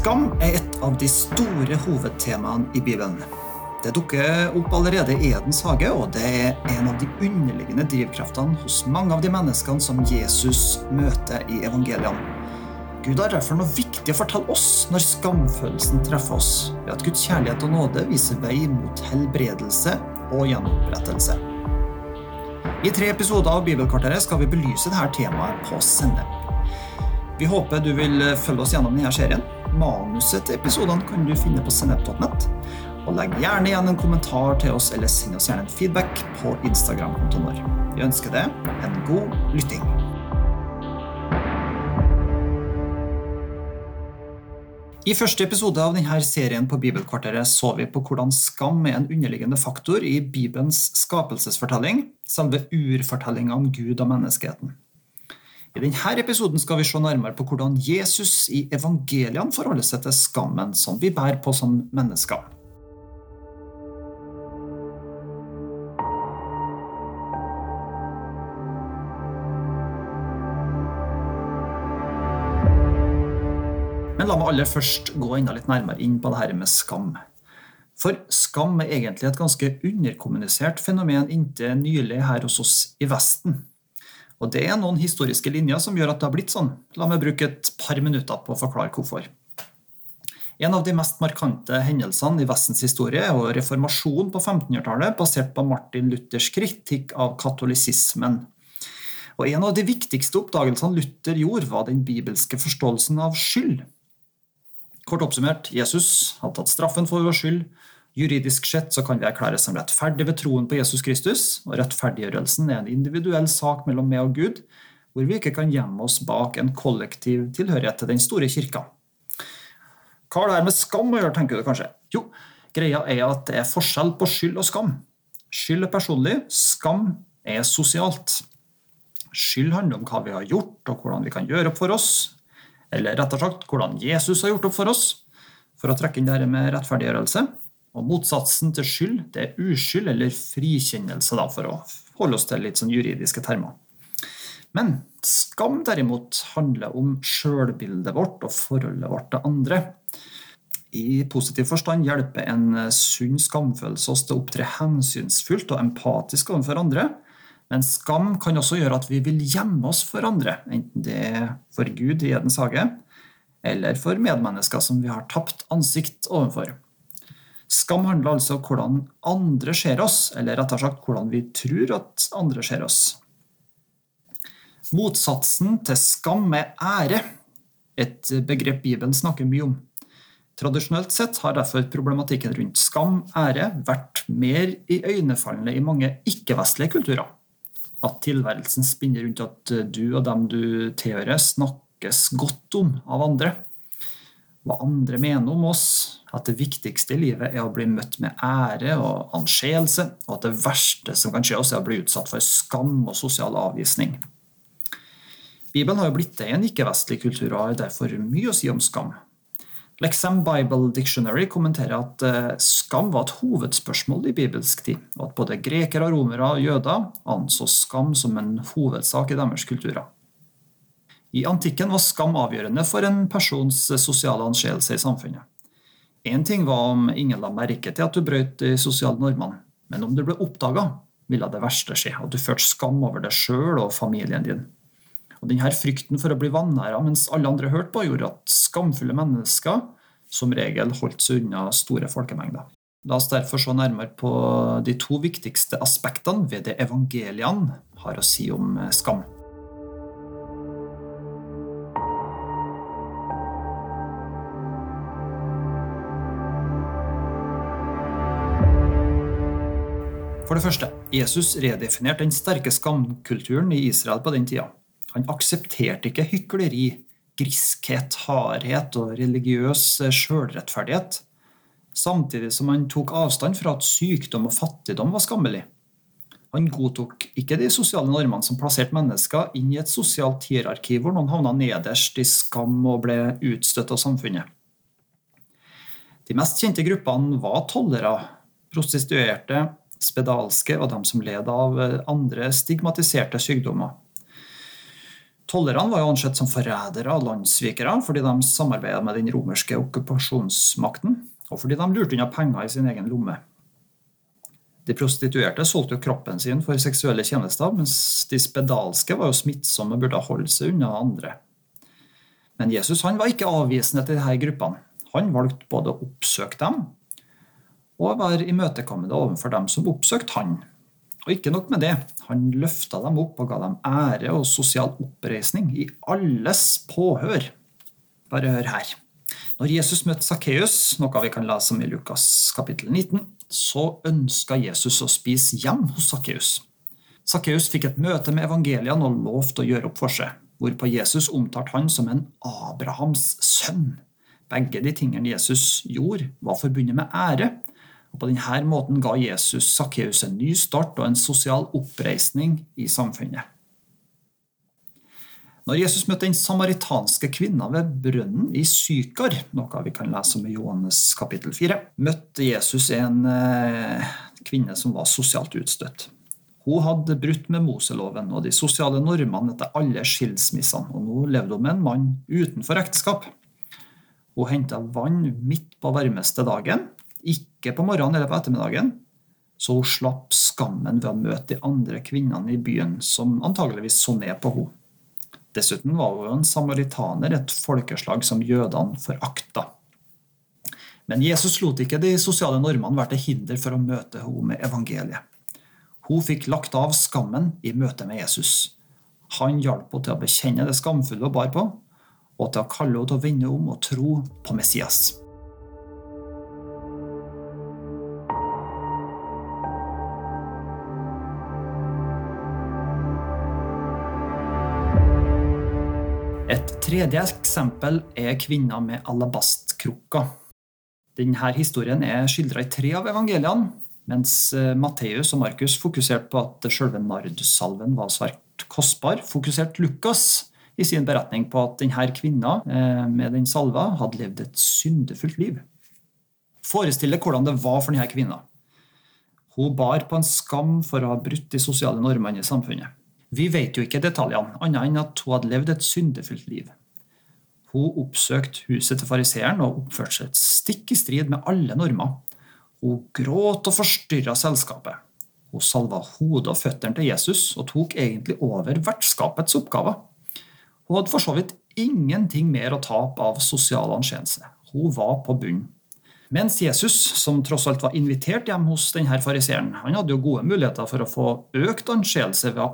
Skam er et av de store hovedtemaene i Bibelen. Det dukker opp allerede i Edens hage, og det er en av de underliggende drivkreftene hos mange av de menneskene som Jesus møter i evangeliene. Gud har derfor noe viktig å fortelle oss når skamfølelsen treffer oss, ved at Guds kjærlighet og nåde viser vei mot helbredelse og gjenopprettelse. I tre episoder av Bibelkvarteret skal vi belyse dette temaet på sende. Vi håper du vil følge oss gjennom denne serien. Manuset til episodene kan du finne på sennep.nett. Og legg gjerne igjen en kommentar til oss, eller send oss gjerne en feedback på Instagram-kontoen vår. Vi ønsker deg en god lytting. I første episode av denne serien på Bibelkvarteret så vi på hvordan skam er en underliggende faktor i Bibelens skapelsesfortelling, selve urfortellinga om Gud og menneskeheten. I denne episoden skal vi se nærmere på hvordan Jesus i evangeliene forholder seg til skammen som vi bærer på som mennesker. Men la meg aller først gå enda litt nærmere inn på det her med skam. For skam er egentlig et ganske underkommunisert fenomen inntil nylig her hos oss i Vesten. Og Det er noen historiske linjer som gjør at det har blitt sånn. La meg bruke et par minutter på å forklare hvorfor. En av de mest markante hendelsene i Vestens historie er reformasjonen på 1500-tallet, basert på Martin Luthers kritikk av katolisismen. Og En av de viktigste oppdagelsene Luther gjorde, var den bibelske forståelsen av skyld. Kort oppsummert, Jesus hadde tatt straffen for vår skyld, Juridisk sett så kan vi erklæres som rettferdige ved troen på Jesus Kristus, og rettferdiggjørelsen er en individuell sak mellom meg og Gud, hvor vi ikke kan gjemme oss bak en kollektiv tilhørighet til den store kirka. Hva har det her med skam å gjøre, tenker du kanskje? Jo, greia er at det er forskjell på skyld og skam. Skyld er personlig, skam er sosialt. Skyld handler om hva vi har gjort, og hvordan vi kan gjøre opp for oss. Eller rettere sagt hvordan Jesus har gjort opp for oss, for å trekke inn det her med rettferdiggjørelse. Og Motsatsen til skyld det er uskyld eller frikjennelse, da, for å holde oss til litt sånn juridiske termer. Men skam derimot handler om sjølbildet vårt og forholdet vårt til andre. I positiv forstand hjelper en sunn skamfølelse oss til å opptre hensynsfullt og empatisk overfor andre. Men skam kan også gjøre at vi vil gjemme oss for andre, enten det er for Gud i Edens hage, eller for medmennesker som vi har tapt ansikt overfor. Skam handler altså om hvordan andre ser oss, eller rettere sagt hvordan vi tror at andre ser oss. Motsatsen til skam er ære, et begrep Bibelen snakker mye om. Tradisjonelt sett har derfor problematikken rundt skam, ære, vært mer iøynefallende i mange ikke-vestlige kulturer. At tilværelsen spinner rundt at du og dem du tilhører, snakkes godt om av andre. Hva andre mener om oss, at det viktigste i livet er å bli møtt med ære og anseelse, og at det verste som kan skje oss, er å bli utsatt for skam og sosial avvisning. Bibelen har jo blitt det i en ikke-vestlig kultur og har derfor mye å si om skam. Lexham Bible Dictionary kommenterer at eh, skam var et hovedspørsmål i bibelsk tid, og at både grekere, romere og jøder anså skam som en hovedsak i deres kulturer. I antikken var skam avgjørende for en persons sosiale anseelse i samfunnet. Én ting var om ingen la merke til at du brøt de sosiale normene, men om du ble oppdaga, ville det verste skje, og du følte skam over deg sjøl og familien din. Og denne Frykten for å bli vanæra mens alle andre hørte på, gjorde at skamfulle mennesker som regel holdt seg unna store folkemengder. La oss derfor se nærmere på de to viktigste aspektene ved det evangeliene har å si om skam. For det første, Jesus redefinerte den sterke skamkulturen i Israel på den tida. Han aksepterte ikke hykleri, griskhet, hardhet og religiøs sjølrettferdighet, samtidig som han tok avstand fra at sykdom og fattigdom var skammelig. Han godtok ikke de sosiale normene som plasserte mennesker inn i et sosialt hierarki hvor noen havna nederst i skam og ble utstøtt av samfunnet. De mest kjente gruppene var tollere, prostituerte, spedalske og de som led av eh, andre stigmatiserte sykdommer. Tollerne var jo ansett som forrædere og landssvikere fordi de samarbeidet med den romerske okkupasjonsmakten, og fordi de lurte unna penger i sin egen lomme. De prostituerte solgte jo kroppen sin for seksuelle tjenester, mens de spedalske var jo smittsomme og burde holde seg unna andre. Men Jesus han var ikke avvisende til disse gruppene. Han valgte både å oppsøke dem og var imøtekommende overfor dem som oppsøkte han. Og ikke nok med det, han løfta dem opp og ga dem ære og sosial oppreisning i alles påhør. Bare hør her. Når Jesus møtte Sakkeus, noe vi kan lese om i Lukas kapittel 19, så ønska Jesus å spise hjem hos Sakkeus. Sakkeus fikk et møte med evangeliene og lovte å gjøre opp for seg, hvorpå Jesus omtalte han som en Abrahams sønn. Begge de tingene Jesus gjorde, var forbundet med ære, På denne måten ga Jesus Sakkeus en ny start og en sosial oppreisning i samfunnet. Når Jesus møtte den samaritanske kvinna ved brønnen i Sykar, noe vi kan lese om i Johannes kapittel 4, møtte Jesus en eh, kvinne som var sosialt utstøtt. Hun hadde brutt med Moseloven og de sosiale normene etter alle skilsmissene, og nå levde hun med en mann utenfor ekteskap. Hun henta vann midt på varmeste dagen, ikke på morgenen eller på ettermiddagen, så hun slapp skammen ved å møte de andre kvinnene i byen som antageligvis så ned på henne. Dessuten var hun en samaritaner, et folkeslag som jødene forakta. Men Jesus lot ikke de sosiale normene være til hinder for å møte henne med evangeliet. Hun fikk lagt av skammen i møte med Jesus. Han hjalp henne til å bekjenne det skamfulle hun bar på, og til å kalle henne til å vende om og tro på Messias. Tredje eksempel er kvinna med alabastkrukka. Denne historien er skildra i tre av evangeliene, mens eh, Matteus og Markus fokuserte på at selve nardsalven var svært kostbar, fokuserte Lukas i sin beretning på at denne kvinna eh, med den salva hadde levd et syndefullt liv. Forestill deg hvordan det var for denne kvinna. Hun bar på en skam for å ha brutt de sosiale normene i samfunnet. Vi vet jo ikke detaljene, annet enn at hun hadde levd et syndefullt liv. Hun oppsøkte huset til fariseeren og oppførte seg stikk i strid med alle normer. Hun gråt og forstyrra selskapet. Hun salva hodet og føttene til Jesus og tok egentlig over vertskapets oppgaver. Hun hadde for så vidt ingenting mer å tape av sosial anseelse. Hun var på bunnen. Mens Jesus, som tross alt var invitert hjem hos denne fariseeren, han hadde jo gode muligheter for å få økt anseelse ved å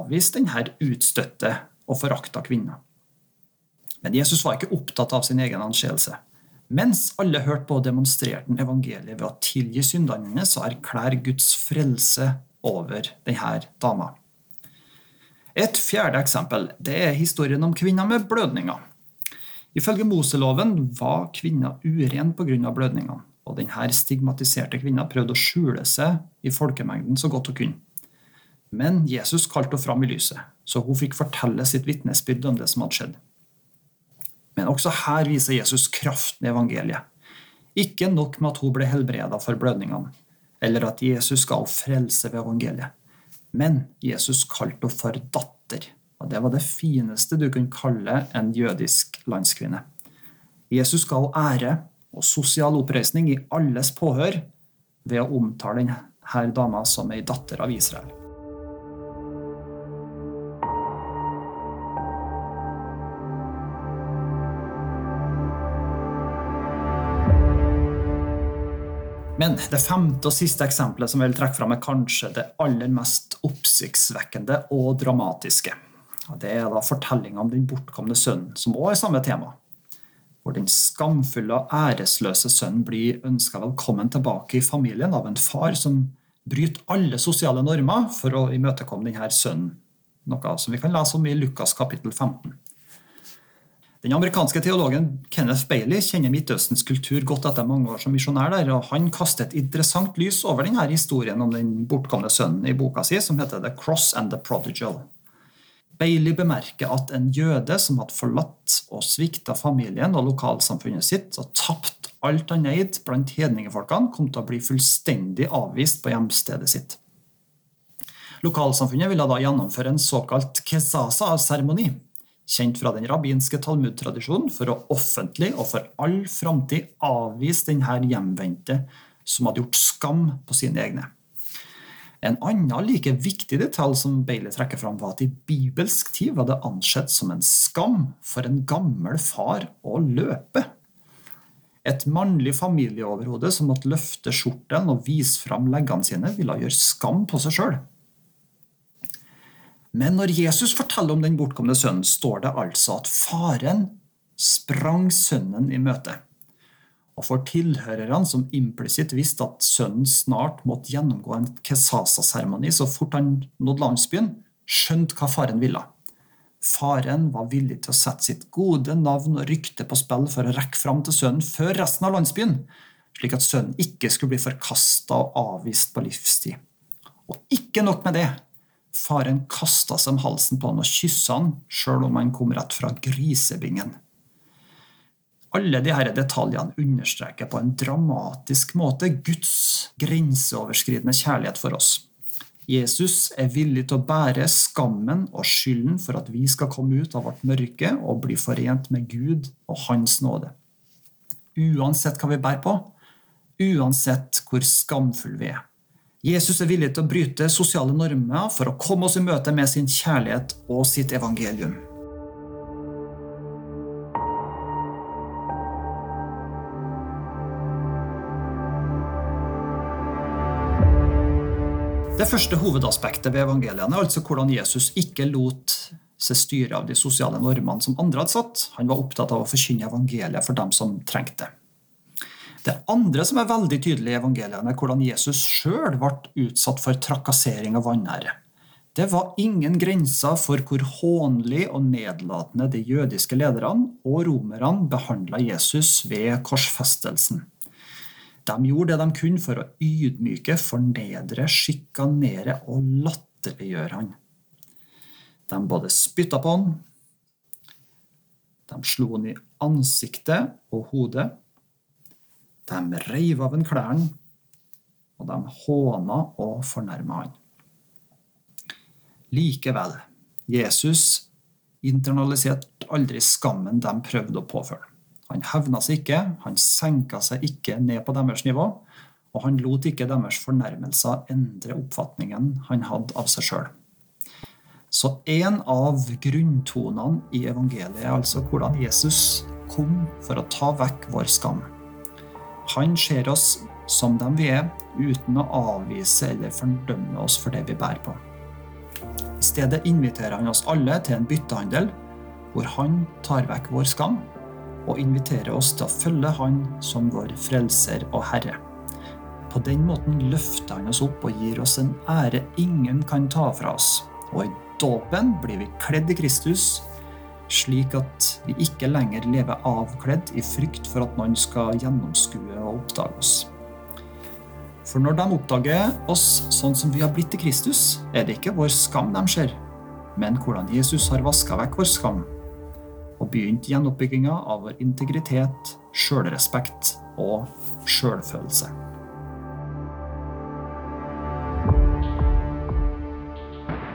avvise denne utstøtte og forakta kvinna. Men Jesus var ikke opptatt av sin egen anseelse. Mens alle hørte på og demonstrerte den evangeliet ved å tilgi syndene hennes og Guds frelse over denne dama. Et fjerde eksempel det er historien om kvinner med blødninger. Ifølge Moseloven var kvinner uren pga. blødningene, og denne stigmatiserte kvinna prøvde å skjule seg i folkemengden så godt hun kunne. Men Jesus kalte henne fram i lyset, så hun fikk fortelle sitt vitnesbyrd om det som hadde skjedd. Også her viser Jesus kraften i evangeliet. Ikke nok med at hun ble helbreda for blødningene, eller at Jesus ga henne frelse ved evangeliet, men Jesus kalte henne for datter. Og Det var det fineste du kunne kalle en jødisk landskvinne. Jesus ga ære og sosial oppreisning i alles påhør ved å omtale denne dama som ei datter av Israel. Men det femte og siste eksempelet som jeg vil trekke fram, er kanskje det aller mest oppsiktsvekkende og dramatiske. Det er da fortellinga om den bortkomne sønnen, som òg er samme tema. Hvor den skamfulle og æresløse sønnen blir ønska velkommen tilbake i familien av en far som bryter alle sosiale normer for å imøtekomme denne sønnen. Noe som vi kan lese om i Lukas kapittel 15. Den amerikanske teologen Kenneth Bailey kjenner Midtøstens kultur godt etter mange år som misjonær der, og han kaster et interessant lys over denne historien om den bortkomne sønnen i boka si, som heter The Cross and the Prodigal. Bailey bemerker at en jøde som hadde forlatt og svikta familien og lokalsamfunnet sitt og tapt alt han eide blant hedningefolkene, kom til å bli fullstendig avvist på hjemstedet sitt. Lokalsamfunnet ville da gjennomføre en såkalt kesasa-seremoni. Kjent fra den rabbinske talmudtradisjonen, for å offentlig og for all framtid avvise denne hjemvendte som hadde gjort skam på sine egne. En annen like viktig detalj som Bailey trekker fram, var at i bibelsk tid var det ansett som en skam for en gammel far å løpe. Et mannlig familieoverhode som måtte løfte skjorten og vise fram leggene sine, ville gjøre skam på seg sjøl. Men når Jesus forteller om den bortkomne sønnen, står det altså at faren sprang sønnen i møte. Og for tilhørerne som implisitt visste at sønnen snart måtte gjennomgå en kesasa-seremoni så fort han nådde landsbyen, skjønte hva faren ville. Faren var villig til å sette sitt gode navn og rykte på spill for å rekke fram til sønnen før resten av landsbyen, slik at sønnen ikke skulle bli forkasta og avvist på livstid. Og ikke nok med det. Faren kasta seg om halsen på han og kyssa han, sjøl om han kom rett fra grisebingen. Alle disse detaljene understreker på en dramatisk måte Guds grenseoverskridende kjærlighet for oss. Jesus er villig til å bære skammen og skylden for at vi skal komme ut av vårt mørke og bli forent med Gud og Hans nåde. Uansett hva vi bærer på, uansett hvor skamfulle vi er. Jesus er villig til å bryte sosiale normer for å komme oss i møte med sin kjærlighet og sitt evangelium. Det første hovedaspektet ved evangeliene er altså hvordan Jesus ikke lot seg styre av de sosiale normene som andre hadde satt. Han var opptatt av å forkynne evangeliet for dem som trengte det. Det andre som er veldig tydelig i evangeliene, er hvordan Jesus sjøl ble utsatt for trakassering og vanære. Det var ingen grenser for hvor hånlig og nedlatende de jødiske lederne og romerne behandla Jesus ved korsfestelsen. De gjorde det de kunne for å ydmyke, fornedre, sjikanere og latterliggjøre han. De både spytta på han, de slo han i ansiktet og hodet, de reiv av ham klærne, og de håna og fornærma han. Likevel, Jesus internaliserte aldri skammen de prøvde å påføre. Han hevna seg ikke, han senka seg ikke ned på deres nivå, og han lot ikke deres fornærmelser endre oppfatningen han hadde av seg sjøl. Så en av grunntonene i evangeliet er altså hvordan Jesus kom for å ta vekk vår skam. Han ser oss som dem vi er, uten å avvise eller fordømme oss for det vi bærer på. I stedet inviterer han oss alle til en byttehandel, hvor han tar vekk vår skam, og inviterer oss til å følge han som vår frelser og herre. På den måten løfter han oss opp og gir oss en ære ingen kan ta fra oss. Og i dåpen blir vi kledd i Kristus, slik at vi ikke lenger lever avkledd i frykt for at noen skal gjennomskue og oppdage oss. For når de oppdager oss sånn som vi har blitt til Kristus, er det ikke vår skam de ser, men hvordan Jesus har vaska vekk vår skam og begynt gjenoppbygginga av vår integritet, sjølrespekt og sjølfølelse.